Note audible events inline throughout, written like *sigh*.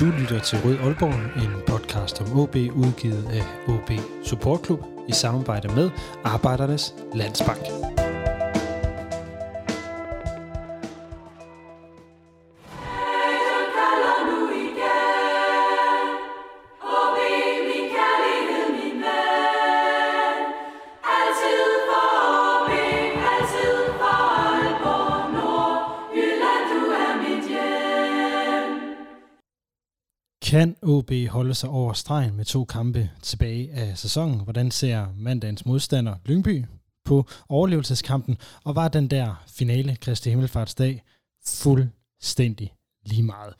Du lytter til Rød Aalborg, en podcast om OB udgivet af OB Support Club i samarbejde med Arbejdernes Landsbank. OB holde sig over stregen med to kampe tilbage af sæsonen? Hvordan ser mandagens modstander Lyngby på overlevelseskampen? Og var den der finale Kristi Himmelfartsdag fuldstændig lige meget?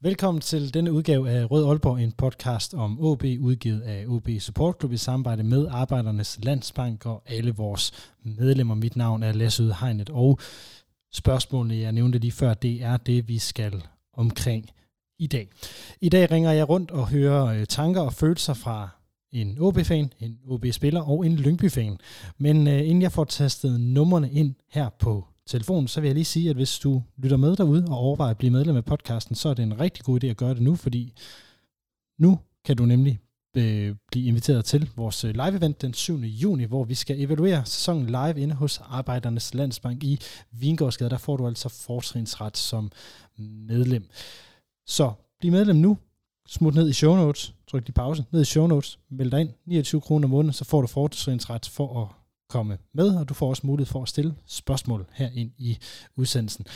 Velkommen til denne udgave af Rød Aalborg, en podcast om OB, udgivet af OB Support Club i samarbejde med Arbejdernes Landsbank og alle vores medlemmer. Mit navn er Lasse Udhegnet, og spørgsmålene, jeg nævnte lige før, det er det, vi skal omkring i dag. I dag ringer jeg rundt og hører øh, tanker og følelser fra en OB-fan, en OB-spiller og en Lyngby-fan. Men øh, inden jeg får tastet numrene ind her på telefonen, så vil jeg lige sige, at hvis du lytter med derude og overvejer at blive medlem af podcasten, så er det en rigtig god idé at gøre det nu, fordi nu kan du nemlig øh, blive inviteret til vores øh, live-event den 7. juni, hvor vi skal evaluere sæsonen live inde hos Arbejdernes Landsbank i Vingårdsgade. Der får du altså fortrinsret som medlem. Så bliv medlem nu. Smut ned i show notes. Tryk lige pause. Ned i show notes. Meld dig ind. 29 kroner om måneden, så får du fortrinsret for at komme med, og du får også mulighed for at stille spørgsmål her ind i udsendelsen.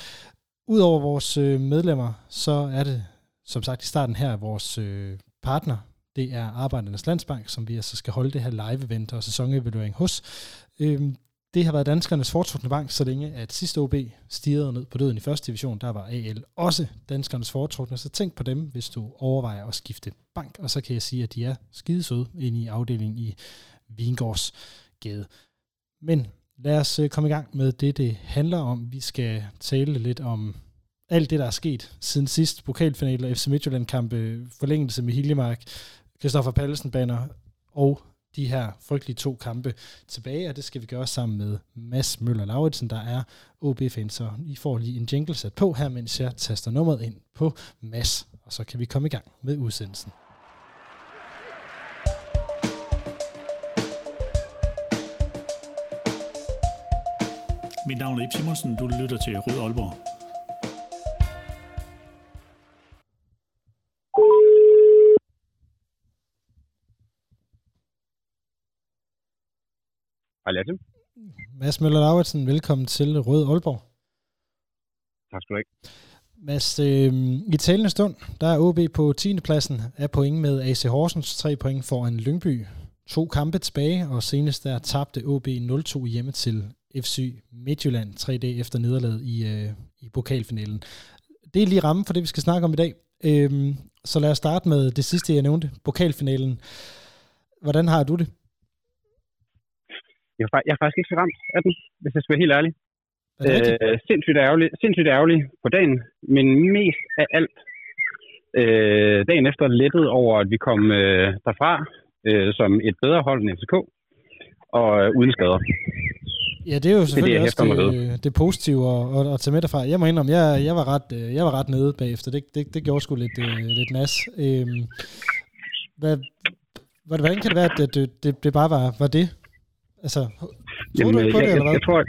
Udover vores øh, medlemmer, så er det, som sagt i starten her, vores øh, partner, det er Arbejdernes Landsbank, som vi altså skal holde det her live-event og sæsonevaluering hos. Øhm, det har været danskernes foretrukne bank, så længe at sidste OB stirrede ned på døden i første division, der var AL også danskernes foretrukne, så tænk på dem, hvis du overvejer at skifte bank, og så kan jeg sige, at de er skidesøde inde i afdelingen i Vingårdsgade. Men lad os øh, komme i gang med det, det handler om. Vi skal tale lidt om alt det, der er sket siden sidst. Pokalfinale FC Midtjylland-kampe, forlængelse med Hiljemark, Christoffer Pallesen banner og de her frygtelige to kampe tilbage, og det skal vi gøre sammen med Mads Møller Lauritsen, der er OB-fan, så I får lige en jingle sat på her, mens jeg taster nummeret ind på Mads, og så kan vi komme i gang med udsendelsen. Mit navn er Ip Simonsen, du lytter til Rød Aalborg. Hej Lasse. Mads Møller Lauritsen, velkommen til Rød Aalborg. Tak skal du have. Mads, øh, i talende stund, der er OB på 10. pladsen af point med AC Horsens, 3 point foran Lyngby. To kampe tilbage, og senest der tabte OB 0-2 hjemme til FC Midtjylland, tre dage efter nederlaget i, øh, i pokalfinalen. Det er lige ramme for det, vi skal snakke om i dag. Øh, så lad os starte med det sidste, jeg nævnte, pokalfinalen. Hvordan har du det? Jeg, jeg er faktisk ikke så ramt af den, hvis jeg skal være helt ærlig. Øh, sindssygt, ærgerlig, sindssygt ærgerlig på dagen, men mest af alt øh, dagen efter lettet over, at vi kom øh, derfra øh, som et bedre hold end FCK, og øh, uden skader. Ja, det er jo selvfølgelig det, også det, det positive at, at, at tage med derfra. Jeg må indrømme, jeg, jeg, var, ret, øh, jeg var ret nede bagefter. Det, det, det gjorde sgu lidt, uh, lidt nas. Øhm, hvad, hvordan kan det være, at det, det, det bare var, var det? Altså, tror Jamen, du ikke på jeg, det, eller hvad? Jeg, jeg tror,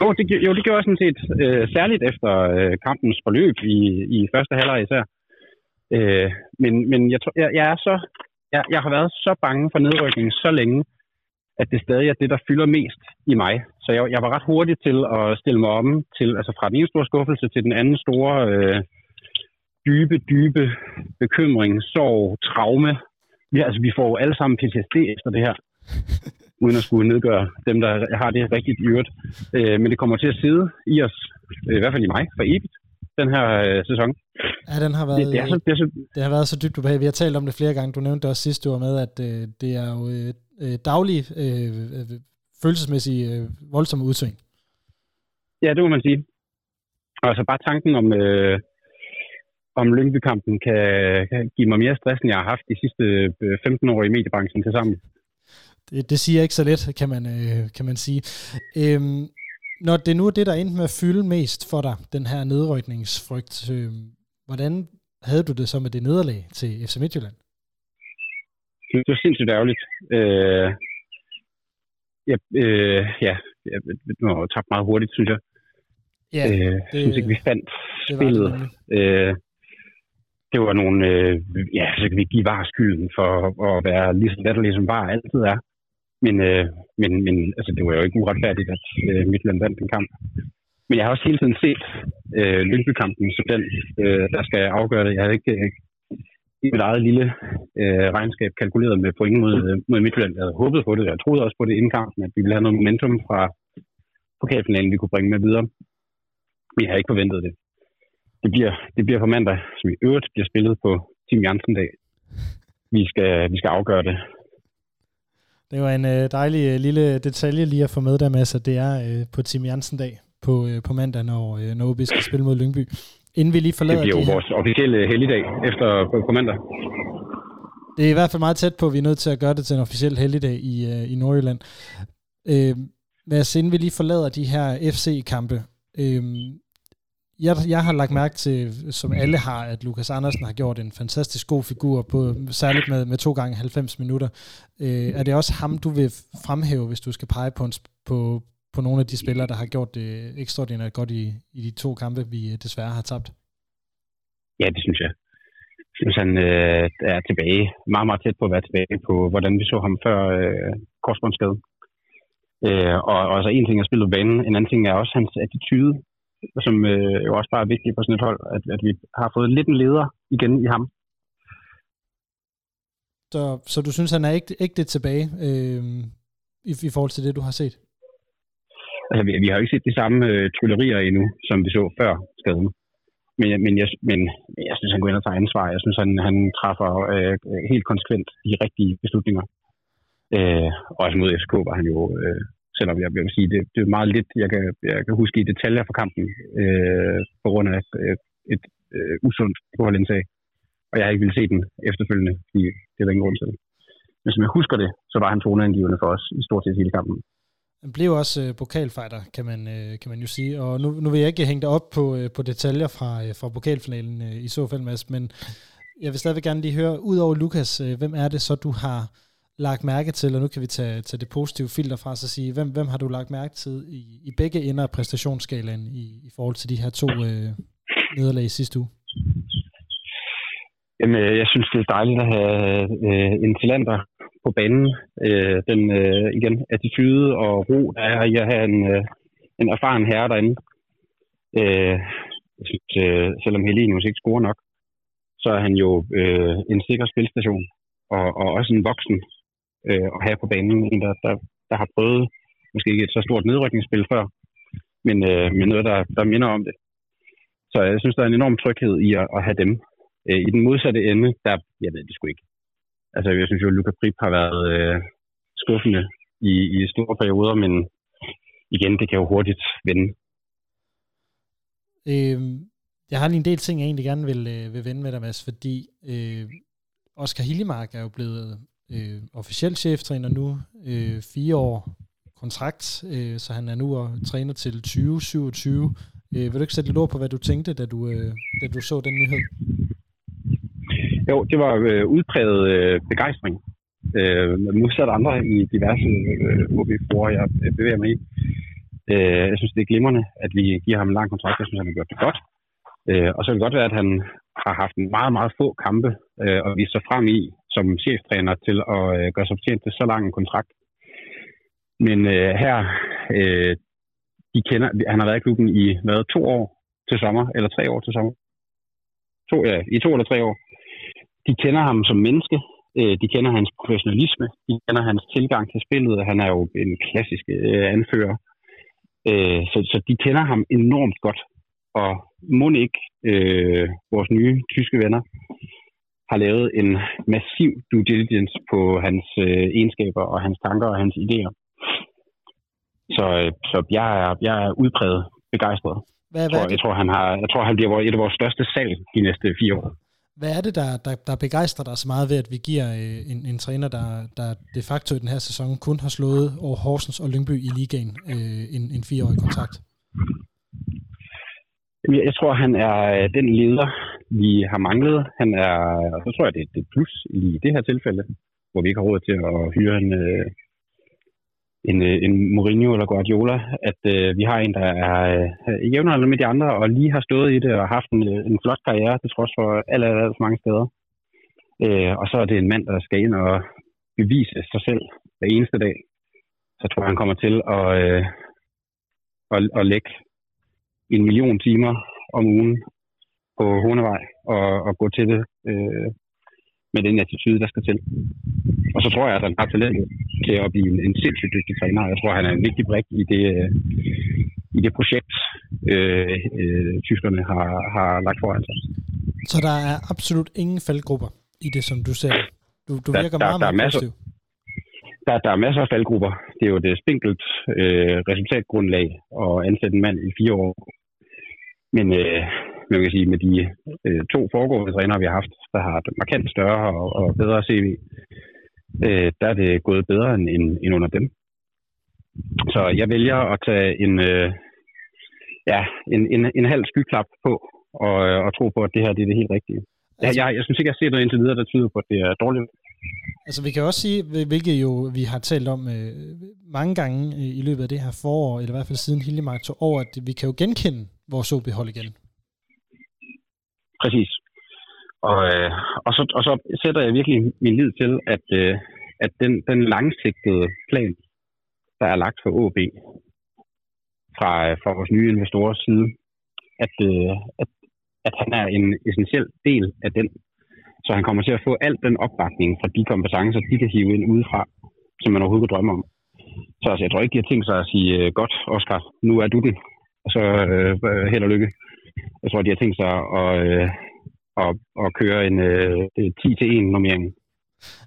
jo, det, jo, det gjorde jeg sådan set øh, særligt efter øh, kampens forløb i, i første halvleg især. Øh, men men jeg, tror, jeg, jeg er så jeg, jeg har været så bange for nedrykning så længe, at det stadig er det, der fylder mest i mig. Så jeg, jeg var ret hurtig til at stille mig om til, altså fra den ene store skuffelse til den anden store øh, dybe, dybe bekymring, sorg, traume. Vi, altså, vi får jo alle sammen PTSD efter det her. Uden at skulle nedgøre dem, der har det rigtigt i øvrigt. Øh, men det kommer til at sidde i os, øh, i hvert fald i mig, for evigt, den her øh, sæson. Ja, den har været, det, det, er så, det, er så, det har været så dybt ubehageligt. Vi har talt om det flere gange. Du nævnte det også sidste år med, at øh, det er jo øh, daglige øh, følelsesmæssige øh, voldsomme udsving. Ja, det må man sige. Og altså bare tanken om, øh, om Lyngby-kampen kan, kan give mig mere stress, end jeg har haft de sidste 15 øh, år i mediebranchen til sammen. Det, det siger ikke så let, kan man, øh, kan man sige. Øhm, når det nu er det, der endte med at fylde mest for dig, den her nedrykningsfrygt, øh, hvordan havde du det så med det nederlag til FC Midtjylland? Det var sindssygt ærgerligt. Øh, ja, øh, ja, jeg, nu har tabt meget hurtigt, synes jeg. Ja, øh, det, synes ikke, vi fandt det spillet. Det, øh, det var nogle, øh, ja, så kan vi give var skylden for at være lige så latterlig, som var altid er. Men, øh, men, men altså, det var jo ikke uretfærdigt, at øh, Midtland vandt den kamp. Men jeg har også hele tiden set øh, Lyngby-kampen som den, øh, der skal afgøre det. Jeg havde ikke øh, i mit eget lille øh, regnskab kalkuleret med point mod, øh, mod Midtjylland. Jeg havde håbet på det. Jeg troede også på det inden kampen, at vi ville have noget momentum fra pokalfinalen, vi kunne bringe med videre. Men jeg havde ikke forventet det. Det bliver, det bliver på mandag, som i øvrigt bliver spillet på Tim Jansen-dag. Vi skal, vi skal afgøre det. Det var en øh, dejlig øh, lille detalje lige at få med der, med, at det er øh, på Tim Jansen-dag på, øh, på mandag, når, øh, når OB skal spille mod Lyngby. Inden vi lige forlader det bliver jo de vores officielle helligdag efter på, på mandag. Det er i hvert fald meget tæt på, at vi er nødt til at gøre det til en officiel helligdag i, øh, i Nordjylland. Øh, os, inden vi lige forlader de her FC-kampe, øh, jeg, jeg har lagt mærke til, som alle har, at Lukas Andersen har gjort en fantastisk god figur, på, særligt med, med to gange 90 minutter. Øh, er det også ham, du vil fremhæve, hvis du skal pege på, en, på, på nogle af de spillere, der har gjort det ekstraordinært godt i, i de to kampe, vi øh, desværre har tabt? Ja, det synes jeg. Jeg synes, han øh, er tilbage, meget, meget tæt på at være tilbage på, hvordan vi så ham før øh, korsbåndsskade. Øh, og, og altså en ting er spillet på banen, en anden ting er også hans attitude, som øh, jo også bare er vigtigt på sådan et hold, at, at vi har fået lidt en leder igen i ham. Så, så du synes, han er ikke, ikke det tilbage øh, i, i forhold til det, du har set? Altså, vi, vi har jo ikke set de samme øh, tryllerier endnu, som vi så før skaden. Men, men, jeg, men jeg synes, han går ind og tager ansvar. Jeg synes, han, han træffer øh, helt konsekvent de rigtige beslutninger. Øh, også mod FCK var han jo, øh, selvom jeg vil sige, det, det er meget lidt, jeg kan, jeg kan huske i detaljer fra kampen, øh, på grund af et, et øh, usundt forholdsindtag. Og jeg har ikke ville se den efterfølgende, fordi det er der ingen grund til. Men som jeg husker det, så var han toneangivende for os i stort set hele kampen. Han blev også øh, pokalfighter, kan man, øh, kan man jo sige. Og nu, nu vil jeg ikke hænge dig op på, øh, på detaljer fra, øh, fra pokalfinalen øh, i så fald, Mads, men jeg vil stadigvæk gerne lige høre, ud over Lukas, øh, hvem er det så, du har lagt mærke til, og nu kan vi tage, tage det positive filter fra så sige, hvem, hvem har du lagt mærke til i, i begge ender af præstationsskalaen i, i forhold til de her to øh, nederlag i sidste uge? Jamen, øh, jeg synes, det er dejligt at have øh, en talenter på banen. Øh, den øh, igen attitude og ro, der er i at have en, øh, en erfaren herre derinde. Øh, jeg synes, øh, selvom Helenius ikke scorer nok, så er han jo øh, en sikker spilstation, og, og også en voksen øh, at have på banen. En, der, der, der har prøvet måske ikke et så stort nedrykningsspil før, men, øh, men noget, der, der minder om det. Så jeg synes, der er en enorm tryghed i at, at have dem. Øh, I den modsatte ende, der, jeg ved det sgu ikke, altså jeg synes jo, at Luca Prip har været øh, skuffende i, i store perioder, men igen, det kan jo hurtigt vende. Øh, jeg har lige en del ting, jeg egentlig gerne vil, øh, vil vende med dig, Mads, fordi øh, Oscar Hillemark er jo blevet Mm. øh, officiel cheftræner nu, øh, fire år kontrakt, øh, så han er nu og træner til 2027. Øh, vil du ikke sætte lidt ord på, hvad du tænkte, da du, øh, da du så den nyhed? Jo, det var øh, udpræget øh, begejstring. Øh, modsat andre i diverse øh, OB-forer, jeg øh, bevæger mig i. Øh, jeg synes, det er glimrende, at vi giver ham en lang kontrakt. Jeg synes, han har gjort det godt. Øh, og så kan det godt være, at han har haft meget, meget få kampe, øh, og vi sig frem i som cheftræner til at øh, gøre sig fortjent til så lang en kontrakt. Men øh, her, øh, de kender, han har været i klubben i hvad, to år til sommer, eller tre år til sommer. To, ja, I to eller tre år de kender ham som menneske, øh, de kender hans professionalisme, de kender hans tilgang til spillet. Han er jo en klassisk øh, anfører. Øh, så, så de kender ham enormt godt. Og må ikke øh, vores nye tyske venner har lavet en massiv due diligence på hans øh, egenskaber og hans tanker og hans idéer. Så, øh, så jeg, er, jeg er udpræget begejstret. Hvad, hvad jeg, tror, jeg, tror, han har, jeg tror, han bliver et af vores største salg de næste fire år. Hvad er det, der, der, der begejstrer dig så meget ved, at vi giver øh, en, en træner, der, der de facto i den her sæson kun har slået over Horsens og Lyngby i ligaen øh, en, en fireårig kontrakt? Jeg tror, han er øh, den leder, vi har manglet. Han er, og så tror jeg, det er et plus i det her tilfælde, hvor vi ikke har råd til at hyre en, øh, en, øh, en Mourinho eller Guardiola, at øh, vi har en, der er øh, jævnaldrende med de andre, og lige har stået i det og haft en, en flot karriere, til trods for alle, alle, alle mange steder. Øh, og så er det en mand, der skal ind og bevise sig selv hver eneste dag. Så tror jeg, han kommer til at, øh, at, at lægge en million timer om ugen på Hornevej og, og gå til det øh, med den attitude, der skal til. Og så tror jeg, at han har talent til at blive en, en sindssygt dygtig træner. Jeg tror, han er en vigtig brik i det, øh, i det projekt, øh, øh, tyskerne har, har lagt foran sig. Så der er absolut ingen faldgrupper i det, som du ser. Du, du der, virker der, meget, der meget er masser. Der, der er masser af faldgrupper. Det er jo det spinkelt øh, resultatgrundlag at ansætte en mand i fire år. Men øh, man kan sige, med de øh, to foregående trænere, vi har haft, der har et markant større og, og bedre CV, øh, der er det gået bedre end, end, end under dem. Så jeg vælger at tage en, øh, ja, en, en, en halv skyklap på og, øh, og tro på, at det her det er det helt rigtige. Jeg, jeg, jeg synes ikke, jeg har set noget indtil videre, der tyder på, at det er dårligt. Altså vi kan også sige, hvilket jo vi har talt om øh, mange gange øh, i løbet af det her forår, eller i hvert fald siden Hildemark tog over, at vi kan jo genkende vores OB-hold igen. Præcis. Og, øh, og, så, og så sætter jeg virkelig min lid til, at, øh, at den, den langsigtede plan, der er lagt for OB fra, øh, fra vores nye investorers side, at, øh, at, at han er en essentiel del af den. Så han kommer til at få al den opbakning fra de kompetencer, de kan hive ind udefra, som man overhovedet kan drømme om. Så altså, jeg tror ikke, de har tænkt sig at sige, øh, godt, Oscar, nu er du den, og så øh, øh, held og lykke. Jeg tror, de har tænkt sig at, øh, at, at køre en øh, 10-til-1-normering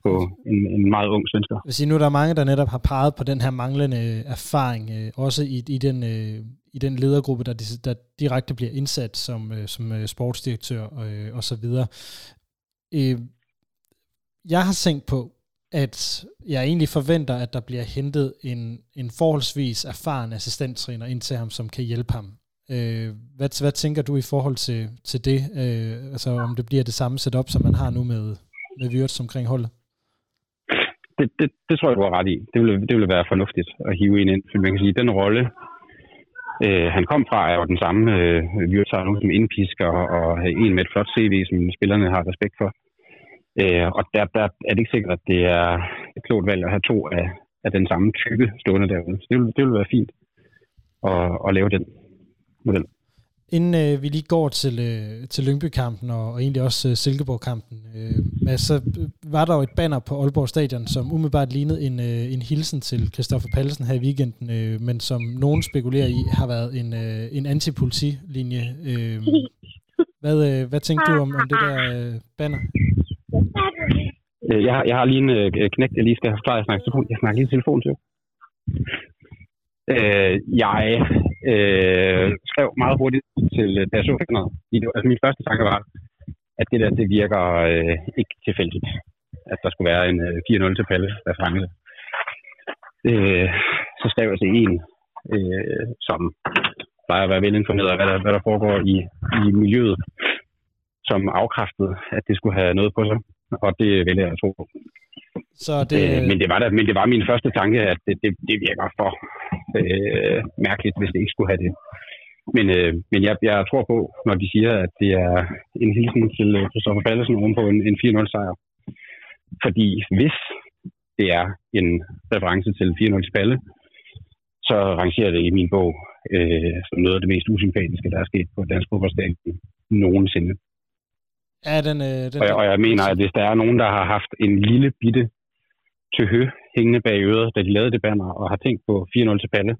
på en, en meget ung svensker. Jeg vil sige, nu er der mange, der netop har peget på den her manglende øh, erfaring, øh, også i, i, den, øh, i den ledergruppe, der, der direkte bliver indsat som, øh, som øh, sportsdirektør øh, og så videre. Øh, jeg har tænkt på, at jeg egentlig forventer, at der bliver hentet en, en forholdsvis erfaren assistenttræner ind til ham, som kan hjælpe ham. Øh, hvad, hvad tænker du i forhold til, til det? Øh, altså om det bliver det samme setup, som man har nu med, med Wirtz omkring holdet? Det, det, det tror jeg, du har ret i. Det ville, det ville være fornuftigt at hive en ind. For man kan sige, den rolle, øh, han kom fra, er jo den samme. Øh, Wirtz har nogen som indpisker og en med et flot CV, som spillerne har respekt for. Øh, og der, der er det ikke sikkert, at det er et klogt valg at have to af, af den samme type stående derude. Så det vil, det vil være fint at, at lave den model. Inden øh, vi lige går til, øh, til Lyngby-kampen og, og egentlig også øh, Silkeborg-kampen, øh, Mads, så øh, var der jo et banner på Aalborg Stadion, som umiddelbart lignede en, øh, en hilsen til Christoffer Pallesen her i weekenden, øh, men som nogen spekulerer i har været en, øh, en antipolitilinje. Øh, hvad, øh, hvad tænkte du om, om det der øh, banner? Øh, Jeg har, jeg har lige en øh, øh knægt, jeg lige skal have forklaret. Jeg snakker, telefon. jeg snakker lige i telefon til. Øh, jeg øh, skrev meget hurtigt til øh, da. Altså min første tanke var, at det der, det virker øh, ikke tilfældigt. At der skulle være en øh, 4-0 til Palle reference. Øh, så skrev jeg til en, øh, som plejer at være velinformeret af, hvad der, hvad der foregår i, i miljøet, som afkræftede, at det skulle have noget på sig. Og det vælger jeg at tro. Så det, Øh, men, det var da, men det var min første tanke, at det, det, det virker for øh, mærkeligt, hvis det ikke skulle have det. Men, øh, men jeg, jeg tror på, når de siger, at det er en hilsen til øh, Christoffer Pallesen oven på en, en 4-0 sejr. Fordi hvis det er en reference til 4-0 til Palle, så rangerer det i min bog øh, som noget af det mest usympatiske, der er sket på dansk fodboldstadion nogensinde. Ja, den, øh, den, Og jeg, og jeg mener, at hvis der er nogen, der har haft en lille bitte tøhø hængende bag øret, da de lavede det banner, og har tænkt på 4-0 til Palle,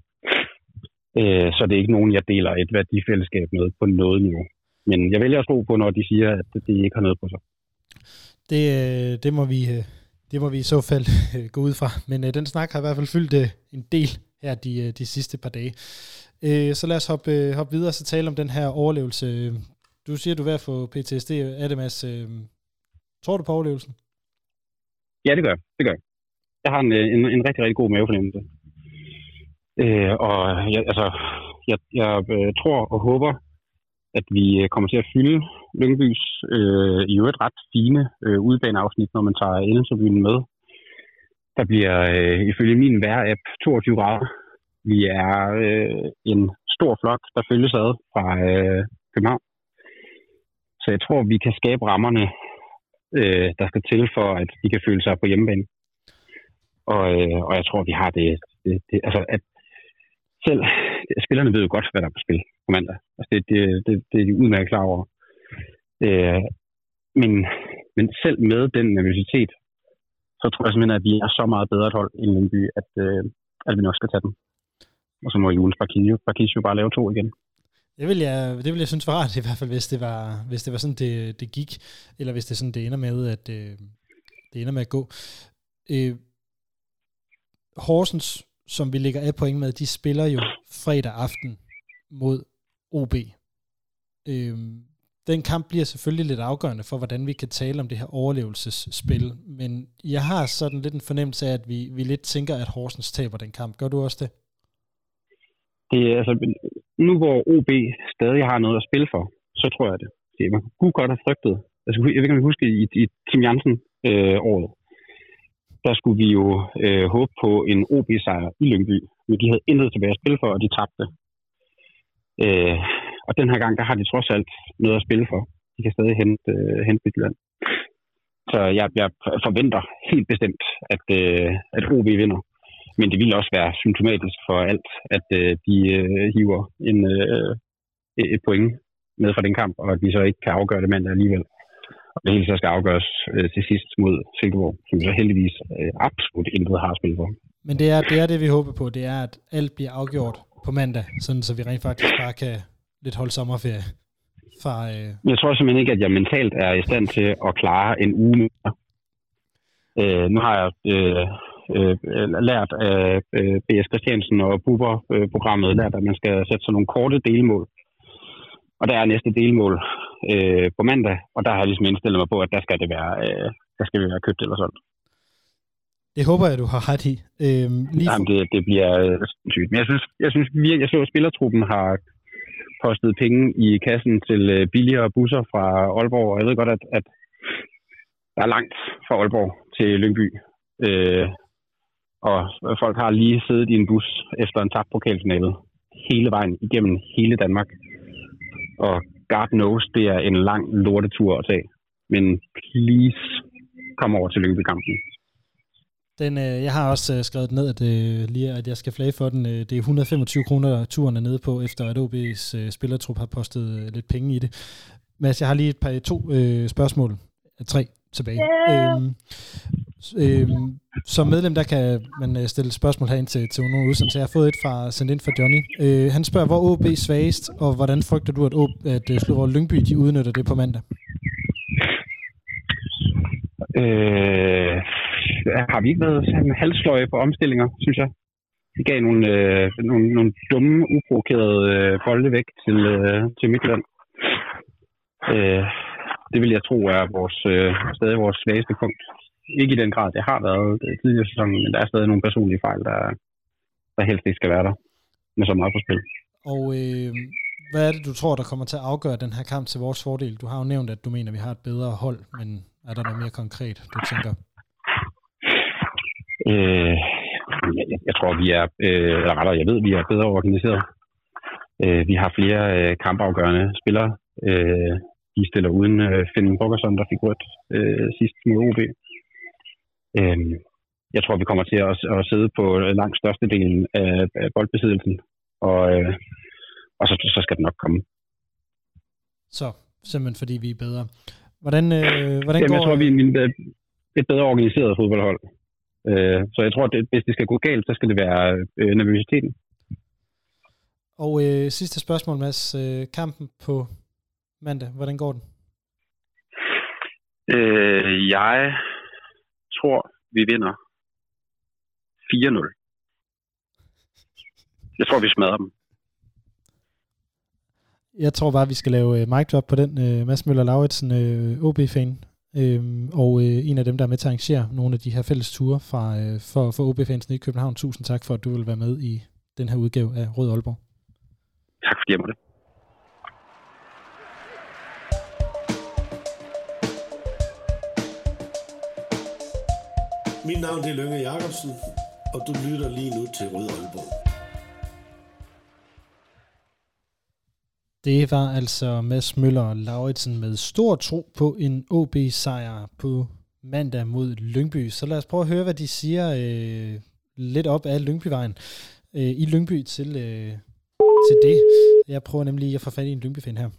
øh, så det er ikke nogen, jeg deler et værdifællesskab med på noget niveau. Men jeg vælger at tro på, når de siger, at det ikke har noget på sig. Det, øh, det, må vi, øh, det må vi i så fald øh, gå ud fra. Men øh, den snak har i hvert fald fyldt øh, en del her de, de sidste par dage. Øh, så lad os hoppe, hoppe videre og så tale om den her overlevelse. Du siger, du er ved at få PTSD. af det, Mads? Øh, tror du på overlevelsen? Ja, det gør jeg. Det gør jeg. Jeg har en, øh, en, en rigtig, rigtig god mavefornemmelse. Øh, og jeg, altså, jeg, jeg øh, tror og håber, at vi øh, kommer til at fylde Lyngbys øh, i øvrigt ret fine øh, udbaneafsnit, når man tager Ellensobyen med. Der bliver øh, ifølge min vejr-app 22 grader. Vi er øh, en stor flok, der følges ad fra øh, København. Så jeg tror, vi kan skabe rammerne, øh, der skal til for, at de kan føle sig på hjemmebane. Og, øh, og jeg tror, vi har det, det, det altså at selv spillerne ved jo godt, hvad der er på spil på mandag. Altså det, det, det, det er de udmærket klar over. Øh, men, men selv med den nervøsitet, så tror jeg simpelthen, at vi er så meget bedre et hold end Lyngby, at, øh, at vi nok skal tage den. Og så må Jules Barkis jo bare lave to igen. Det vil jeg, det vil jeg synes var rart, *laughs* i hvert fald, hvis det var, hvis det var sådan, det, det gik, eller hvis det sådan, det ender med, at øh, det ender med at gå. Øh, Horsens, som vi ligger af point med, de spiller jo fredag aften mod OB. Øh, den kamp bliver selvfølgelig lidt afgørende for, hvordan vi kan tale om det her overlevelsesspil, men jeg har sådan lidt en fornemmelse af, at vi, vi lidt tænker, at Horsens taber den kamp. Gør du også det? Det er altså, nu hvor OB stadig har noget at spille for, så tror jeg det. Man kunne godt have frygtet. Altså, jeg ved ikke, om I husker i, i Tim Jansen-året. Øh, der skulle vi jo øh, håbe på en OB-sejr i Lyngby. Men de havde intet tilbage at spille for, og de tabte. Øh, og den her gang, der har de trods alt noget at spille for. De kan stadig hente, øh, hente Midtjylland. Så jeg, jeg forventer helt bestemt, at, øh, at OB vinder. Men det vil også være symptomatisk for alt, at øh, de øh, hiver en, øh, et point med fra den kamp, og at vi så ikke kan afgøre det mandag alligevel. Og det hele så skal afgøres øh, til sidst mod Silkeborg, som så heldigvis øh, absolut intet har spillet for. Men det er, det er det, vi håber på. Det er, at alt bliver afgjort på mandag, sådan så vi rent faktisk bare kan lidt holde sommerferie. Fra, øh... Jeg tror simpelthen ikke, at jeg mentalt er i stand til at klare en uge mere. Øh, nu har jeg øh, øh, lært af øh, B.S. Christiansen og Buber-programmet, lært, at man skal sætte sådan nogle korte delmål. Og der er næste delmål øh, på mandag, og der har jeg ligesom indstillet mig på, at der skal det være, øh, der skal det være købt eller sådan. Det håber jeg, du har ret i. Øhm, lige Jamen, det, det bliver øh, sygt. Men jeg synes, jeg synes jeg, jeg så, at spillertruppen har postet penge i kassen til øh, billigere busser fra Aalborg, og jeg ved godt, at, at der er langt fra Aalborg til Lyngby. Øh, og folk har lige siddet i en bus efter en tabt pokalfinale hele vejen igennem hele Danmark. Og God knows, det er en lang lortetur at tage. Men please, kom over til Lyngby-kampen. Den, øh, jeg har også øh, skrevet ned, at, øh, lige, at jeg skal flage for den. Øh, det er 125 kroner, turen er nede på, efter at OB's øh, spillertrup har postet øh, lidt penge i det. Mads, jeg har lige et par to øh, spørgsmål. Tre tilbage. Yeah. Øhm, øhm, som medlem, der kan man øh, stille spørgsmål herind til, til nogle udsendelser. Jeg har fået et fra, sendt ind fra Johnny. Øh, han spørger, hvor OB svagest, og hvordan frygter du, at, OB, at øh, Slåborg Lyngby de udnytter det på mandag? Øh, har vi ikke været halvsløje på omstillinger, synes jeg. Vi gav nogle, øh, nogle, nogle dumme, uprovokerede øh, bolde væk til, øh, til Midtland. Øh, det vil jeg tro er vores, øh, stadig vores svageste punkt. Ikke i den grad, det har været det tidligere sæson, men der er stadig nogle personlige fejl, der, der helst ikke skal være der med så meget på spil. Og øh, hvad er det, du tror, der kommer til at afgøre den her kamp til vores fordel? Du har jo nævnt, at du mener, at vi har et bedre hold, men er der noget mere konkret, du tænker? Øh, jeg, jeg tror, vi er, øh, eller rettere, jeg ved, vi er bedre organiseret. Øh, vi har flere øh, kampafgørende spillere. Øh, de stiller uden øh, Finn Borgerson, der fik rødt øh, sidst mod OB. Øh, jeg tror, vi kommer til at, at sidde på langt størstedelen af, af boldbesiddelsen, og, øh, og så, så skal det nok komme. Så, simpelthen fordi vi er bedre. Hvordan, øh, hvordan Jamen, går... Jeg tror, vi er et bedre organiseret fodboldhold. Øh, så jeg tror, at hvis det skal gå galt, så skal det være øh, nervøsiteten. Og øh, sidste spørgsmål, Mads. Øh, kampen på mandag, hvordan går den? Øh, jeg tror, vi vinder 4-0. Jeg tror, vi smadrer dem. Jeg tror bare, vi skal lave uh, mic drop på den. Uh, Mads Møller Lauritsen, uh, OB-fan, Øhm, og øh, en af dem, der er med til at arrangere nogle af de her fælles ture fra, øh, for, for OB-fansen i København. Tusind tak for, at du vil være med i den her udgave af Rød Aalborg. Tak fordi jeg måtte. Mit navn er Lønge Jacobsen, og du lytter lige nu til Rød Aalborg. Det var altså Mads Møller Lauritsen med stor tro på en OB-sejr på mandag mod Lyngby. Så lad os prøve at høre, hvad de siger øh, lidt op af Lyngbyvejen øh, i Lyngby til, øh, til det. Jeg prøver nemlig at få fat i en Lyngby-fan her.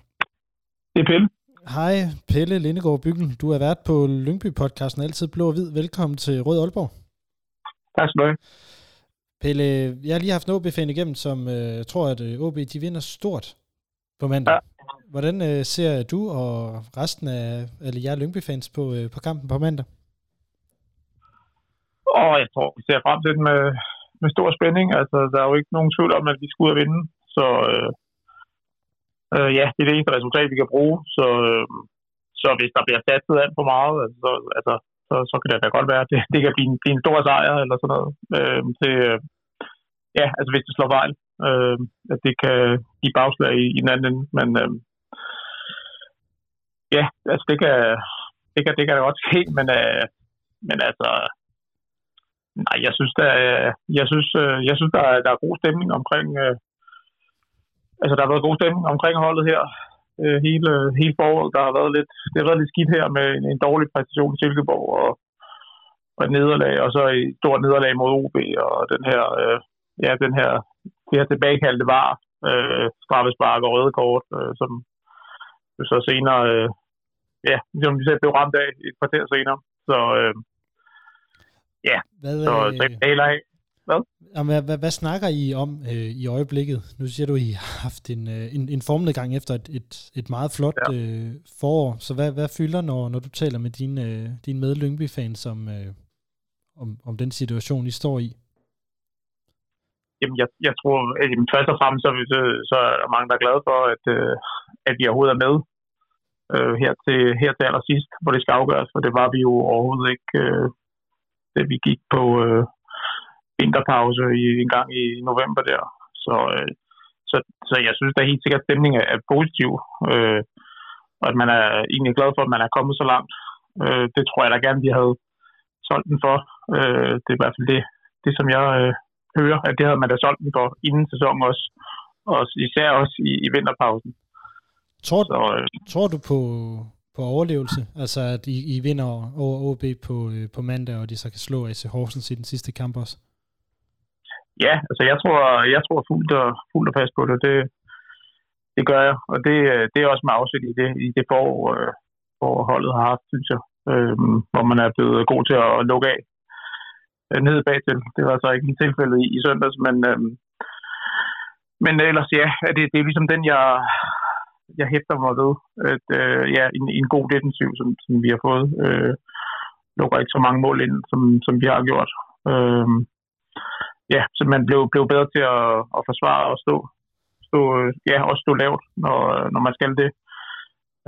Det er Pelle. Hej, Pelle Lindegård Byggen. Du er vært på Lyngby-podcasten Altid Blå og Hvid. Velkommen til Rød Aalborg. Tak skal du have. Pelle, jeg har lige haft en OB-fan igennem, som øh, tror, at øh, OB de vinder stort på mandag. Ja. Hvordan øh, ser du og resten af eller jer Lyngby-fans på, øh, på kampen på mandag? Og jeg tror, vi ser frem til den med, med stor spænding. Altså, der er jo ikke nogen tvivl om, at vi skal ud og vinde. Så øh, øh, ja, det er det eneste resultat, vi kan bruge. Så, øh, så hvis der bliver satset alt for meget, altså, så, altså, så, så kan det da godt være, at det, det kan blive en, blive en stor sejr eller sådan noget. Øh, det, øh, ja, altså hvis det slår fejl. Øh, at det kan give bagslag i, i den anden ende. Men øh, ja, altså det kan, det kan, det kan da godt ske, men, øh, men altså, nej, jeg synes, der, jeg synes, øh, jeg synes der, er, der er god stemning omkring, øh, altså der har været god stemning omkring holdet her øh, hele, hele foråret. Der har været lidt, det har været lidt skidt her med en, en dårlig præstation i Silkeborg og, og et nederlag, og så et stort nederlag mod OB, og den her, øh, ja, den her, det her tilbagekaldte var, øh, straffespark og røde kort, øh, som så senere, øh, ja, som vi selv blev ramt af et kvarter senere. Så øh, ja, Hvad, så, så øh, jeg af. Hvad? Jamen, hvad, hvad, snakker I om øh, i øjeblikket? Nu siger du, at I har haft en, øh, en, en formnedgang efter et, et, et meget flot ja. øh, forår. Så hvad, hvad fylder, når, når du taler med dine, øh, dine med Lyngby-fans om, øh, om, om den situation, I står i? Jamen, jeg, jeg tror, at jamen, først og fremmest så, så, så er der mange, der er glade for, at, øh, at vi overhovedet er med øh, her, til, her til allersidst, hvor det skal afgøres, for det var vi jo overhovedet ikke, øh, da vi gik på øh, vinterpause i, en gang i november der. Så, øh, så, så jeg synes, der er helt sikkert, at stemningen er, positiv, øh, og at man er egentlig glad for, at man er kommet så langt. Øh, det tror jeg da gerne, vi havde solgt den for. Øh, det er i hvert fald det, det som jeg øh, hører, at det havde man da solgt den for inden sæsonen også, og især også i, i vinterpausen. Tror, Så øh, tror du på, på overlevelse? Altså, at I, I vinder over OB på, øh, på mandag, og de så kan slå AC Horsens i den sidste kamp også? Ja, altså jeg tror, jeg tror fuldt og, fuldt og fast på det. det. Det gør jeg, og det, det er også med afsæt i det, i det forår, øh, hvor holdet har haft, synes jeg. Øh, hvor man er blevet god til at lukke af øh, nede bagtil. Det var så ikke en tilfælde i, i søndags, men, øh, men ellers ja, er det, det er ligesom den, jeg, jeg hæfter mig ved. At, øh, ja, en, en god defensiv, som, som vi har fået. Øh, lukker ikke så mange mål ind, som, som vi har gjort. Øh, ja, så man blev, blev bedre til at, at forsvare og stå, stå, ja, også stå lavt, når, når man skal det.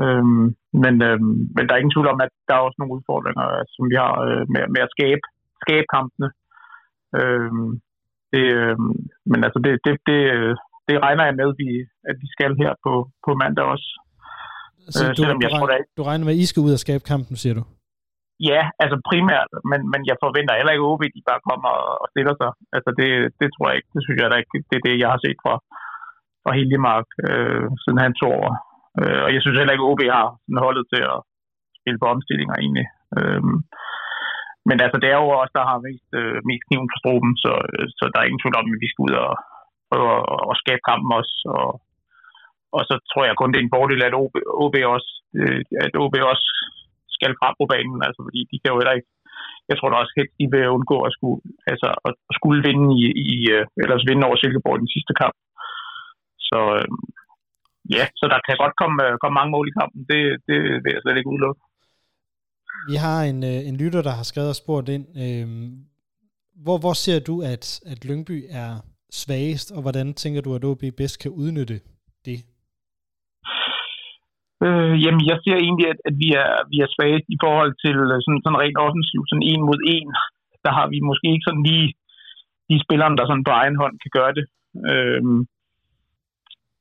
Øhm, men, øhm, men der er ingen tvivl om, at der er også nogle udfordringer, som vi har øh, med, med at skabe, skabe kampene. Øhm, det, øhm, men altså, det, det, det, det regner jeg med, at vi, at vi skal her på, på mandag også. Så Øh, du, selvom jeg du, tror regner, ikke- du regner med, at I skal ud og skabe kampen, siger du? Ja, altså primært, men, men jeg forventer heller ikke, at OB de bare kommer og stiller sig. Altså det, det tror jeg ikke. Det synes jeg da ikke. Det er det, jeg har set fra, fra Hildemark, øh, siden han tog over. Øh, og jeg synes heller ikke, at OB har sådan holdet til at spille på omstillinger egentlig. Øh, men altså, det er jo også, der har mest, øh, mest kniven på struben, så, øh, så der er ingen tvivl om, at vi skal ud og prøve at, at skabe kampen også. Og, og så tror jeg kun, det er en fordel, at OB, OB også, øh, at OB også skal frem på banen, altså fordi de kan jo heller ikke, jeg tror da også helt, de vil undgå at skulle, altså, at skulle vinde i, i øh, ellers vinde over Silkeborg i den sidste kamp. Så øh, ja, så der kan godt komme, øh, komme mange mål i kampen, det, det vil jeg slet ikke udelukke. Vi har en, øh, en lytter, der har skrevet og spurgt ind. Øh, hvor, hvor ser du, at, at Lyngby er svagest, og hvordan tænker du, at OB bedst kan udnytte det? Øh, jamen, jeg siger egentlig, at, at vi, er, vi er svage i forhold til øh, sådan, sådan rent offensivt, sådan en mod en. Der har vi måske ikke sådan lige de spillere, der sådan på egen hånd kan gøre det. Øh,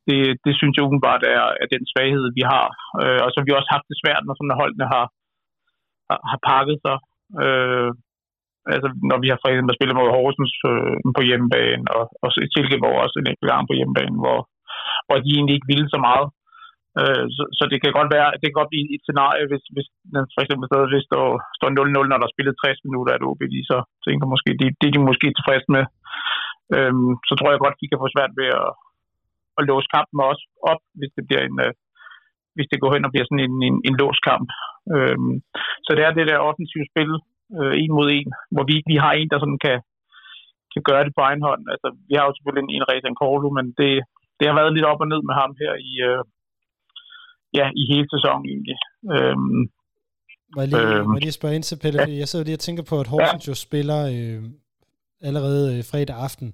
det, det synes jeg umiddelbart er, er den svaghed, vi har. Øh, og så har vi også haft det svært, når sådan holdene har, har, har pakket sig. Øh, Altså, når vi har for eksempel spillet mod Horsens øh, på hjemmebane, og, og Silkeborg også en enkelt gang på hjemmebane, hvor, hvor de egentlig ikke ville så meget. Øh, så, så, det kan godt være, det kan godt blive et scenarie, hvis, hvis for eksempel stadigvæk står, står 0-0, når der er spillet 60 minutter at OB, lige så tænker måske, det, det er de måske tilfreds med. Øhm, så tror jeg godt, de kan få svært ved at, at låse kampen også op, hvis det bliver en, øh, hvis det går hen og bliver sådan en, en, en låskamp. Øhm, så det er det der offensive spil, øh, en mod en, hvor vi ikke lige har en, der sådan kan, kan gøre det på egen hånd. Altså, vi har jo selvfølgelig en, en Rezan Korlu, men det, det har været lidt op og ned med ham her i, øh, ja, i hele sæsonen egentlig. Øhm, må jeg, lige, øh, må jeg lige spørge ind til, Pelle? Ja. Jeg sidder lige og tænker på, at Horsens ja. jo spiller øh, allerede øh, fredag aften.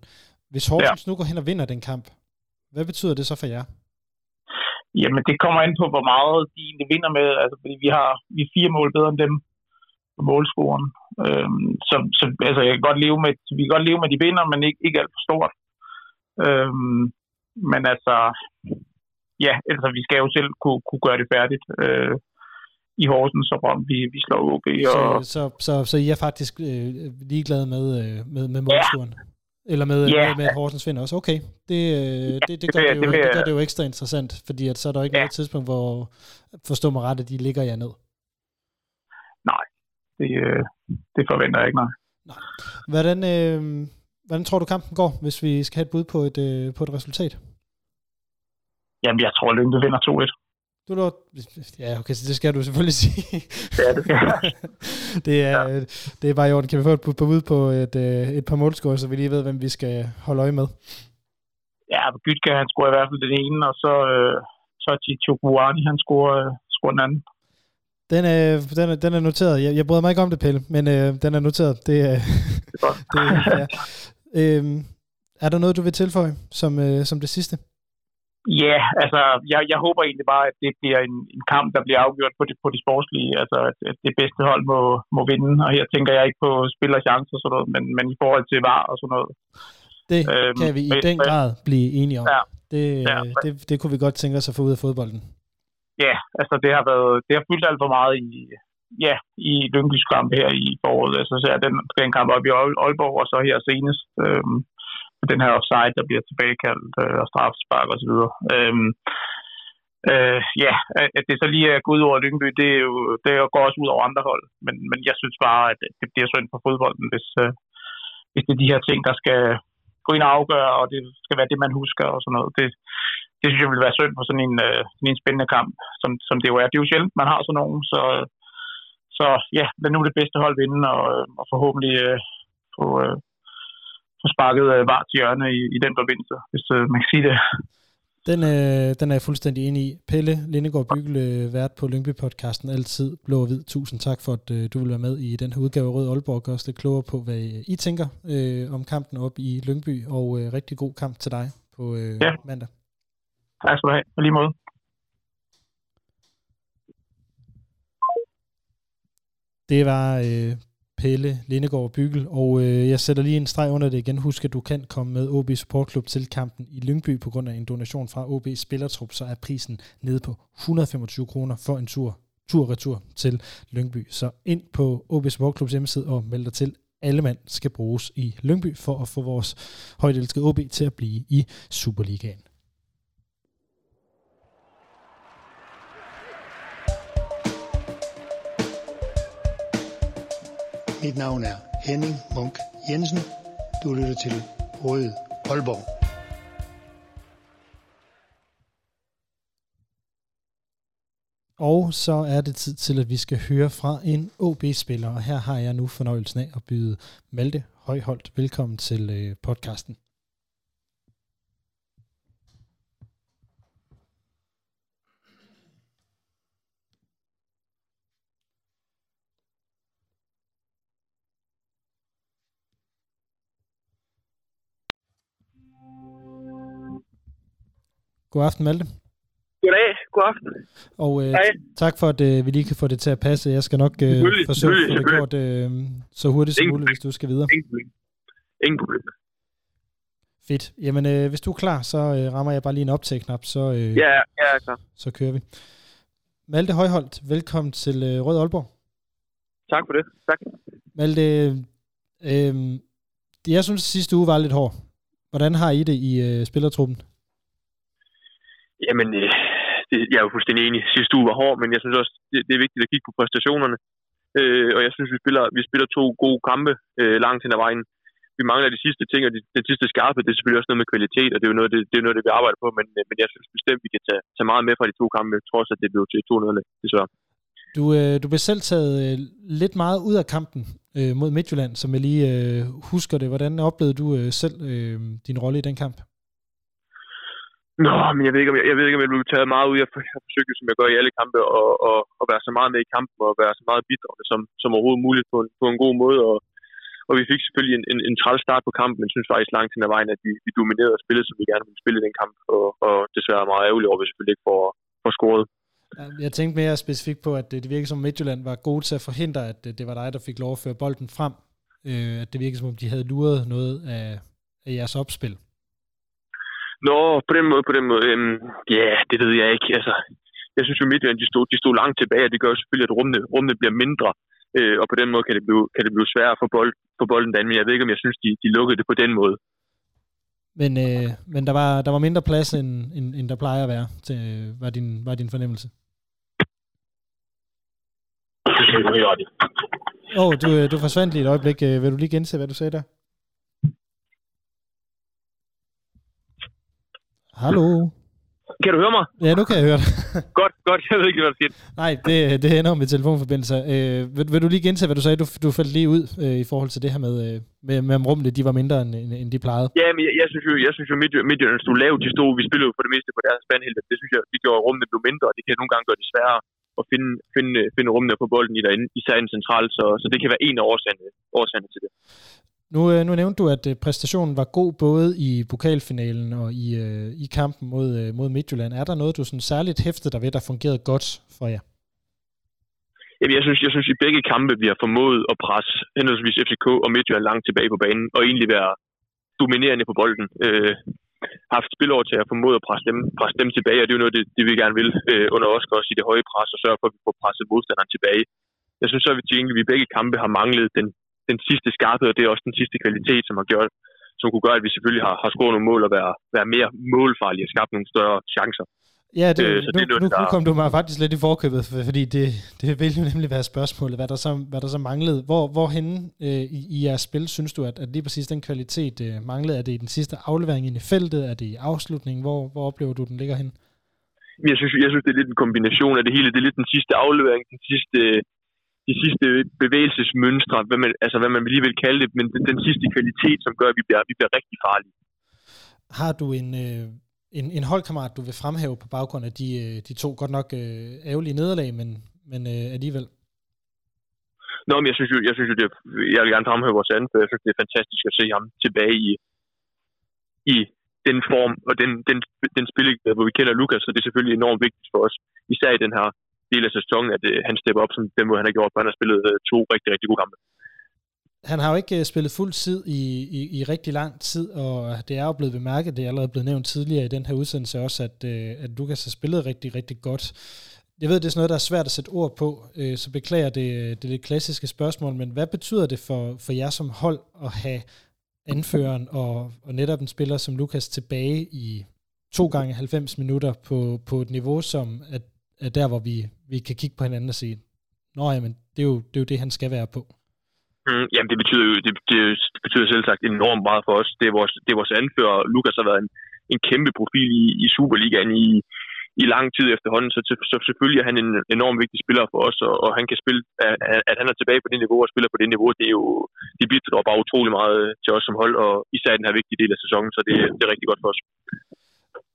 Hvis Horsens ja. nu går hen og vinder den kamp, hvad betyder det så for jer? Jamen, det kommer ind på, hvor meget de egentlig vinder med. Altså, fordi vi har vi er fire mål bedre end dem på målscoren. Øhm, så, så altså, jeg kan godt leve med, vi kan godt leve med, at de vinder, men ikke, ikke alt for stort. Øhm, men altså, ja, altså, vi skal jo selv kunne, kunne gøre det færdigt. Øh, i Horsens, så om vi, vi slår OB. Og... Så, så, så, så I er faktisk øh, ligeglade med, øh, med, med målscoren? Ja. Eller med, yeah. med, med at Horsens vinder også. Okay, det, øh, det, det, det, gør det, det, jo, det, det gør det jo ekstra interessant, fordi at så er der ikke yeah. noget tidspunkt, hvor, forstå mig ret, at de ligger jer ned. Nej, det, øh, det forventer jeg ikke, nej. nej. Hvordan, øh, hvordan tror du kampen går, hvis vi skal have et bud på et, øh, på et resultat? Jamen, jeg tror, Lyngby vinder 2-1. Du lå... Ja, okay, så det skal du selvfølgelig sige. Ja, det skal *laughs* det, er, ja. det er bare i orden. Kan vi få et bud på et, øh, et par målscore, så vi lige ved, hvem vi skal holde øje med? Ja, Gytka, han scorer i hvert fald den ene, og så, øh, så Chichubuani, han scorer, øh, scorer den anden. Den er, den, er, den er noteret. Jeg, jeg bryder mig ikke om det, Pelle, men øh, den er noteret. Det, øh, det, *laughs* ja. øhm, er der noget, du vil tilføje som, øh, som det sidste? Ja, yeah, altså, jeg, jeg håber egentlig bare, at det bliver en, en kamp, der bliver afgjort på det, på de sportslige. Altså, at, at det bedste hold må, må vinde. Og her tænker jeg ikke på spiller chancer og sådan noget, men, men i forhold til var og sådan noget. Det øhm, kan vi i den grad blive enige om. Ja, det, ja, det, det kunne vi godt tænke os at få ud af fodbolden. Ja, altså det har været, det har fyldt alt for meget i, ja, i Lyngbys kamp her i foråret. Altså, så er den, den kamp op i Aalborg, og så her senest. Øhm, den her offside, der bliver tilbagekaldt øh, og straffespark osv. Øhm, øh, ja, at det så lige er gået ud over Lyngby, det, er jo, det går også ud over andre hold. Men, men jeg synes bare, at det bliver synd for fodbolden, hvis, øh, hvis det er de her ting, der skal gå ind og afgøre, og det skal være det, man husker og sådan noget. Det, det synes jeg ville være synd for sådan en, øh, sådan en spændende kamp, som, som det jo er. Det er jo sjældent, man har sådan nogen, så, så ja, lad nu det bedste hold vinde, og, øh, og forhåbentlig øh, få, øh, få sparket øh, var til hjørne i, i den forbindelse, hvis øh, man kan sige det. Den, øh, den er jeg fuldstændig enig i. Pelle Lindegård Bygel, øh, vært på Lyngby-podcasten Altid Blå og Hvid. Tusind tak for, at øh, du vil være med i den her udgave af Rød Aalborg, og også lidt klogere på, hvad I tænker øh, om kampen op i Lyngby, og øh, rigtig god kamp til dig på øh, ja. mandag. Tak skal du have. På lige måde. Det var øh, Pelle Lindegård Bygel, og øh, jeg sætter lige en streg under det igen. Husk, at du kan komme med OB Supportklub til kampen i Lyngby på grund af en donation fra OB Spillertrup, så er prisen nede på 125 kroner for en tur tur-retur til Lyngby. Så ind på OB Supportklubs hjemmeside og meld dig til. Alle mand skal bruges i Lyngby for at få vores højt elskede OB til at blive i Superligaen. Mit navn er Henning Munk Jensen. Du lytter til Røde Aalborg. Og så er det tid til, at vi skal høre fra en OB-spiller, og her har jeg nu fornøjelsen af at byde Malte Højholdt velkommen til øh, podcasten. God aften, Malte. Goddag, god aften. Og øh, tak for, at øh, vi lige kan få det til at passe. Jeg skal nok øh, forsøge at få det gjort øh, så hurtigt som muligt, hvis du skal videre. Ingen problem. Ingen problem. Fedt. Jamen, øh, hvis du er klar, så øh, rammer jeg bare lige en optag-knap, så, øh, ja, ja, klar. så kører vi. Malte Højholdt, velkommen til øh, Rød Aalborg. Tak for det. Tak. Malte, Øhm, jeg synes, at sidste uge var lidt hård. Hvordan har I det i øh, spillertruppen? Jamen, øh, det, jeg er jo fuldstændig enig. Sidste uge var hård, men jeg synes også, det, det er vigtigt at kigge på præstationerne. Øh, og jeg synes, vi spiller, vi spiller to gode kampe øh, langt hen ad vejen. Vi mangler de sidste ting, og de, det sidste skarpe, det er selvfølgelig også noget med kvalitet, og det er jo noget, det, det, er noget, det vi arbejder på, men, øh, men jeg synes bestemt, vi kan tage, tage meget med fra de to kampe, trods at det blev til 2-0, desværre. Du, øh, du blev selv taget øh, lidt meget ud af kampen øh, mod Midtjylland, som jeg lige øh, husker det. Hvordan oplevede du øh, selv øh, din rolle i den kamp? Nå, men jeg ved ikke, om jeg, jeg, ved ikke, om jeg blev taget meget ud. Jeg har forsøgt, som jeg gør i alle kampe, og, og, og være så meget med i kampen, og være så meget bidragende som, som overhovedet muligt på en, på en god måde. Og, og vi fik selvfølgelig en, en, en træls start på kampen, men synes faktisk langt hen ad vejen, at vi, vi dominerede og spillede, som vi gerne ville spille i den kamp. Og, og desværre er meget ærgerligt over, at vi selvfølgelig ikke får, får scoret. Jeg tænkte mere specifikt på, at det virkede som Midtjylland var gode til at forhindre, at øh, det var dig, der fik lov at føre bolden frem. Øh, at det virkede som om, de havde luret noget af, af jeres opspil. Nå, på den måde, på den måde. Øhm, ja, yeah, det ved jeg ikke. Altså, jeg synes jo, Midtjylland, de stod, de stod langt tilbage, og det gør jo selvfølgelig, at rummene, rummene bliver mindre. Øh, og på den måde kan det blive, kan det blive sværere for, bold, for bolden derinde, men jeg ved ikke, om jeg synes, de, de lukkede det på den måde. Men, øh, men der, var, der var mindre plads, end, end, end der plejer at være, til, var, din, var din fornemmelse? Åh, oh, du, du forsvandt lige et øjeblik. Øh, vil du lige gense, hvad du sagde der? Hallo? Kan du høre mig? Ja, nu kan jeg høre dig. *laughs* godt, godt. Jeg ved ikke, hvad der skete. Nej, det, det ender med telefonforbindelser. Øh, vil, vil, du lige gentage, hvad du sagde? Du, du faldt lige ud øh, i forhold til det her med, øh, med, med om rummene, de var mindre, end, end de plejede. Ja, men jeg, jeg synes jo, jeg synes jo Midtjylland Midtjylland stod lavt. De stod, vi spillede jo for det meste på deres spandhælde. Det synes jeg, vi gjorde rummene blev mindre, og det kan nogle gange gøre det sværere at finde, finde, finde rummene på bolden i derinde, især en central, så, så det kan være en af årsagerne, årsagerne til det. Nu, øh, nu nævnte du, at øh, præstationen var god både i pokalfinalen og i, øh, i kampen mod, mod Midtjylland. Er der noget, du sådan særligt hæftede der ved, der fungerede godt for jer? Jamen, jeg synes, jeg synes, i begge kampe, vi har formået at presse henholdsvis FCK og Midtjylland langt tilbage på banen, og egentlig være dominerende på bolden. Øh, haft spilår til at formode at presse dem, presse dem tilbage, og det er jo noget, det, det vi gerne vil øh, under os også i det høje pres, og sørge for, at vi får presset modstanderen tilbage. Jeg synes så, at vi egentlig i begge kampe har manglet den, den sidste skarphed, og det er også den sidste kvalitet, som har gjort, som kunne gøre, at vi selvfølgelig har, har scoret nogle mål og være, være mere målfarlige og skabt nogle større chancer. Ja, det, øh, så nu, det nu, nu kom du mig faktisk lidt i forkøbet, fordi det, det vil jo nemlig være spørgsmålet, hvad der så, hvad der så manglede. Hvor, hvorhenne øh, i, i jeres spil synes du, at, at lige præcis den kvalitet øh, manglede? Er det i den sidste aflevering ind i feltet? Er det i afslutningen? Hvor, hvor oplever du, den ligger hen? Jeg synes, jeg synes, det er lidt en kombination af det hele. Det er lidt den sidste aflevering, den sidste de sidste bevægelsesmønstre, hvad man, altså hvad man lige vil kalde det, men den, den sidste kvalitet, som gør, at vi bliver, vi bliver rigtig farlige. Har du en, øh, en, en holdkammerat, du vil fremhæve på baggrund af de, øh, de to godt nok øh, ærgerlige nederlag, men, men øh, alligevel? Nå, men jeg synes jo, jeg synes jo det, jeg vil gerne fremhæve vores anden, for jeg synes, det er fantastisk at se ham tilbage i, i den form og den, den, den spil, hvor vi kender Lukas, så det er selvfølgelig enormt vigtigt for os, især i den her del af sæsonen, at øh, han stepper op som den måde, han har gjort, for han har spillet øh, to rigtig, rigtig gode kampe. Han har jo ikke øh, spillet fuld tid i, i, i rigtig lang tid, og det er jo blevet bemærket, det er allerede blevet nævnt tidligere i den her udsendelse også, at, øh, at Lukas har spillet rigtig, rigtig godt. Jeg ved, det er sådan noget, der er svært at sætte ord på, øh, så beklager det, øh, det lidt klassiske spørgsmål, men hvad betyder det for, for jer som hold at have anføreren og, og netop en spiller som Lukas tilbage i to gange 90 minutter på, på et niveau, som at er der, hvor vi, vi kan kigge på hinanden og sige, nå ja, men det er jo det, er jo det han skal være på. Mm, jamen, det betyder jo det, det, betyder selv sagt enormt meget for os. Det er vores, det er vores anfører. Lukas har været en, en kæmpe profil i, i Superligaen i, i lang tid efterhånden, så, så selvfølgelig er han en enormt vigtig spiller for os, og, og han kan spille, at, at han er tilbage på det niveau og spiller på det niveau, det er jo, det bidrager bare utrolig meget til os som hold, og især den her vigtige del af sæsonen, så det, det er rigtig godt for os.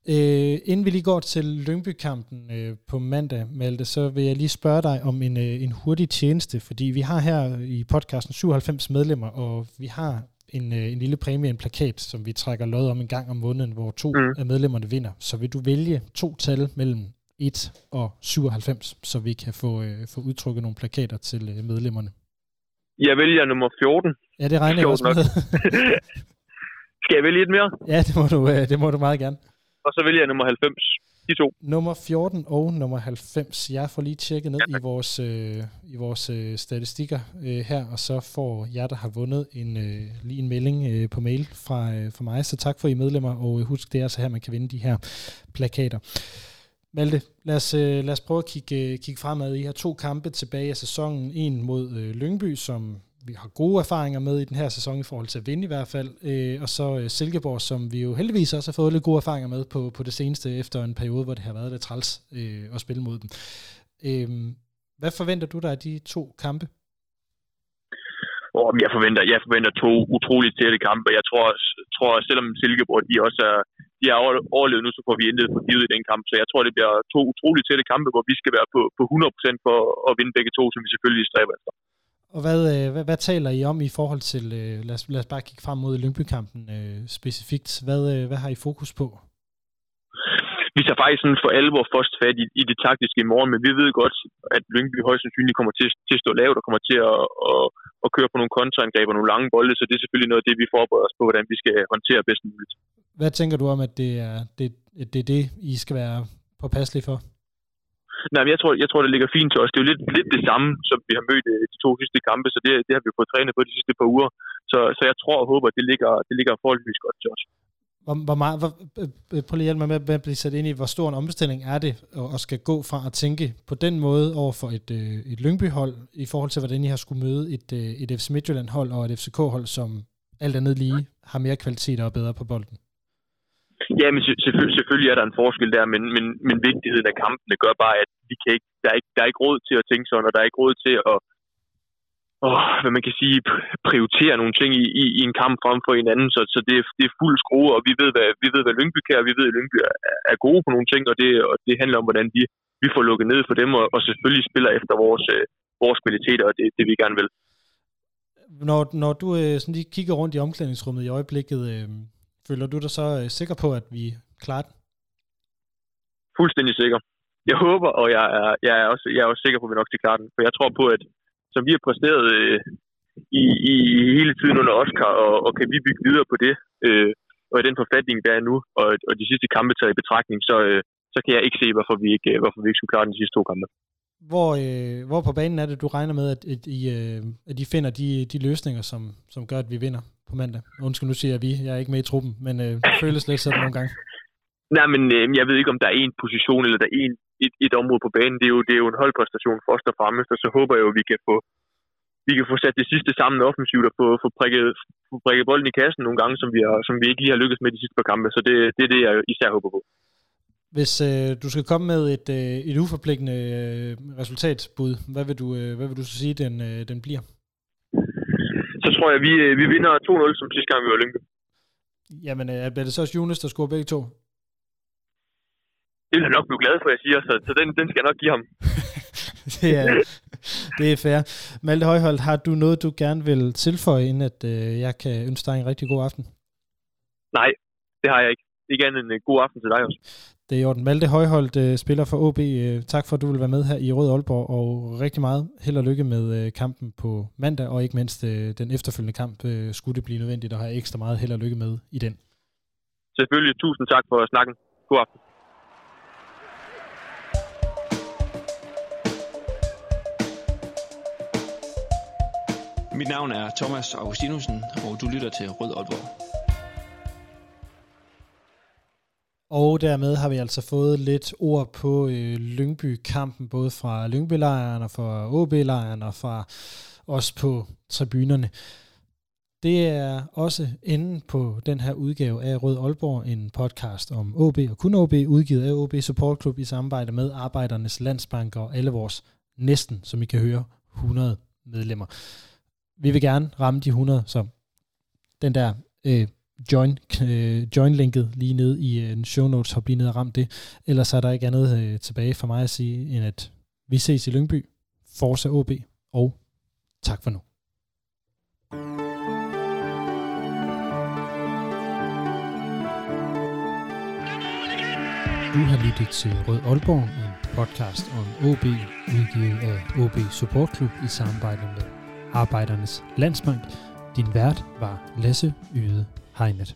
Øh, inden vi lige går til Lyngby-kampen øh, på mandag, Malte, så vil jeg lige spørge dig om en, øh, en hurtig tjeneste, fordi vi har her i podcasten 97 medlemmer, og vi har en, øh, en lille præmie, en plakat, som vi trækker lod om en gang om måneden, hvor to mm. af medlemmerne vinder. Så vil du vælge to tal mellem 1 og 97, så vi kan få, øh, få udtrykket nogle plakater til øh, medlemmerne? Jeg vælger nummer 14. Ja, det regner jeg også med. *laughs* Skal jeg vælge et mere? Ja, det må du, øh, det må du meget gerne og så vælger jeg nummer 90. de to. Nummer 14 og nummer 90. Jeg får lige tjekket ned ja, i vores, øh, i vores øh, statistikker øh, her, og så får jer, der har vundet, en, øh, lige en melding øh, på mail fra, øh, fra mig. Så tak for I medlemmer, og husk, det er altså her, man kan vinde de her plakater. Malte, lad os, øh, lad os prøve at kigge, øh, kigge fremad. I har to kampe tilbage af sæsonen. En mod øh, Lyngby, som vi har gode erfaringer med i den her sæson i forhold til at vinde i hvert fald. Øh, og så øh, Silkeborg, som vi jo heldigvis også har fået lidt gode erfaringer med på, på det seneste, efter en periode, hvor det har været lidt træls øh, at spille mod dem. Øh, hvad forventer du dig af de to kampe? Oh, jeg forventer, jeg forventer to utroligt tætte kampe. Jeg tror, tror selvom Silkeborg de også er, de er overlevet nu, så får vi intet for givet i den kamp. Så jeg tror, det bliver to utroligt tætte kampe, hvor vi skal være på, på 100% for at vinde begge to, som vi selvfølgelig stræber efter. Og hvad, øh, hvad, hvad taler I om i forhold til, øh, lad, os, lad os bare kigge frem mod Lyngby-kampen øh, specifikt. Hvad, øh, hvad har I fokus på? Vi tager faktisk sådan for alvor først fat i, i det taktiske i morgen, men vi ved godt, at Lyngby højst sandsynligt kommer til, til at stå lavt og kommer til at, at, at køre på nogle kontraangreb og nogle lange bolde, så det er selvfølgelig noget af det, vi forbereder os på, hvordan vi skal håndtere bedst muligt. Hvad tænker du om, at det er det, det, er det I skal være påpasselige for? Nej, men jeg tror, jeg tror, det ligger fint til os. Det er jo lidt, lidt det samme, som vi har mødt øh, de to sidste kampe, så det, det har vi fået trænet på de sidste par uger. Så, så jeg tror og håber, at det ligger, det ligger forholdsvis godt til os. Hvor, hvor meget, hvor, øh, øh, prøv lige at hjælpe mig med at blive sat ind i, hvor stor en omstilling er det, at skal gå fra at tænke på den måde over for et, et Lyngby-hold, i forhold til, hvordan I har skulle møde et, et FC Midtjylland-hold og et FCK-hold, som alt andet lige har mere kvalitet og er bedre på bolden? Ja, men selvfølgelig, selvfølgelig er der en forskel der, men, men, men vigtigheden af kampene gør bare, at vi kan ikke, der, er ikke, der er ikke råd til at tænke sådan, og der er ikke råd til at, åh, hvad man kan sige, prioritere nogle ting i, i, i en kamp frem for en anden, så, så det, er, det er fuld skrue, og vi ved, hvad, vi ved, hvad Lyngby kan, og vi ved, at Lyngby er, er gode på nogle ting, og det, og det handler om, hvordan vi, vi får lukket ned for dem, og, og selvfølgelig spiller efter vores, øh, vores kvaliteter, og det, det vi gerne vil. Når, når du øh, sådan lige kigger rundt i omklædningsrummet i øjeblikket, øh, Føler du dig så øh, sikker på, at vi klarer den? Fuldstændig sikker. Jeg håber, og jeg er, jeg er, også, jeg er også sikker på, at vi nok skal klare den. For jeg tror på, at som vi har præsteret øh, i, i hele tiden under Oscar, og, og kan vi bygge videre på det, øh, og i den forfatning, der er nu, og, og de sidste kampe taget i betragtning, så, øh, så kan jeg ikke se, hvorfor vi ikke, øh, hvorfor vi ikke skulle klare den sidste to kampe. Hvor, øh, hvor på banen er det, du regner med, at, at, I, øh, at I finder de, de løsninger, som, som gør, at vi vinder? på mandag. Undskyld, nu siger jeg vi. Jeg er ikke med i truppen, men øh, det føles lidt sådan nogle gange. *laughs* Nej, men øh, jeg ved ikke, om der er en position, eller der er en, et, et område på banen. Det er, jo, det er jo en holdpræstation først og fremmest, og så håber jeg jo, at vi kan få, vi kan få sat det sidste sammen offensivt og få, få, prikket, få prikket bolden i kassen nogle gange, som vi, har, som vi ikke lige har lykkes med de sidste par kampe. Så det, det er det, jeg især håber på. Hvis øh, du skal komme med et, øh, et uforpligtende øh, resultatbud, hvad vil du, øh, hvad vil du så sige, den, øh, den bliver? så tror jeg, vi, øh, vi vinder 2-0 som sidste gang, vi var Lyngby. Jamen, er øh, det så også Jonas, der scorer begge to? Det vil jeg nok blive glad for, jeg siger, så, så den, den skal jeg nok give ham. *laughs* det, er, det er fair. Malte Højholdt, har du noget, du gerne vil tilføje, inden at øh, jeg kan ønske dig en rigtig god aften? Nej, det har jeg ikke. Ikke andet en god aften til dig også. Det er i orden. Malte Højholdt øh, spiller for OB. Øh, tak for, at du vil være med her i Rød Aalborg, og rigtig meget held og lykke med øh, kampen på mandag, og ikke mindst den efterfølgende kamp, skulle det blive nødvendigt at have ekstra meget held og lykke med i den. Selvfølgelig. Tusind tak for snakken. God aften. Mit navn er Thomas Augustinusen, og du lytter til Rød Aalborg. Og dermed har vi altså fået lidt ord på øh, Lyngby-kampen, både fra Lyngby-lejren og fra OB-lejren og fra os på tribunerne. Det er også enden på den her udgave af Rød Aalborg, en podcast om OB og kun OB, udgivet af OB Support Club i samarbejde med Arbejdernes Landsbank og alle vores næsten, som I kan høre, 100 medlemmer. Vi vil gerne ramme de 100, så den der øh, join, øh, join-linket lige ned i øh, show notes, hop lige ned og ram det. Ellers er der ikke andet øh, tilbage for mig at sige, end at vi ses i Lyngby, Forza OB, og tak for nu. Du har lyttet til Rød Aalborg, en podcast om OB, udgivet af OB Support Club i samarbejde med Arbejdernes Landsbank. Din vært var Lasse Yde Heiner.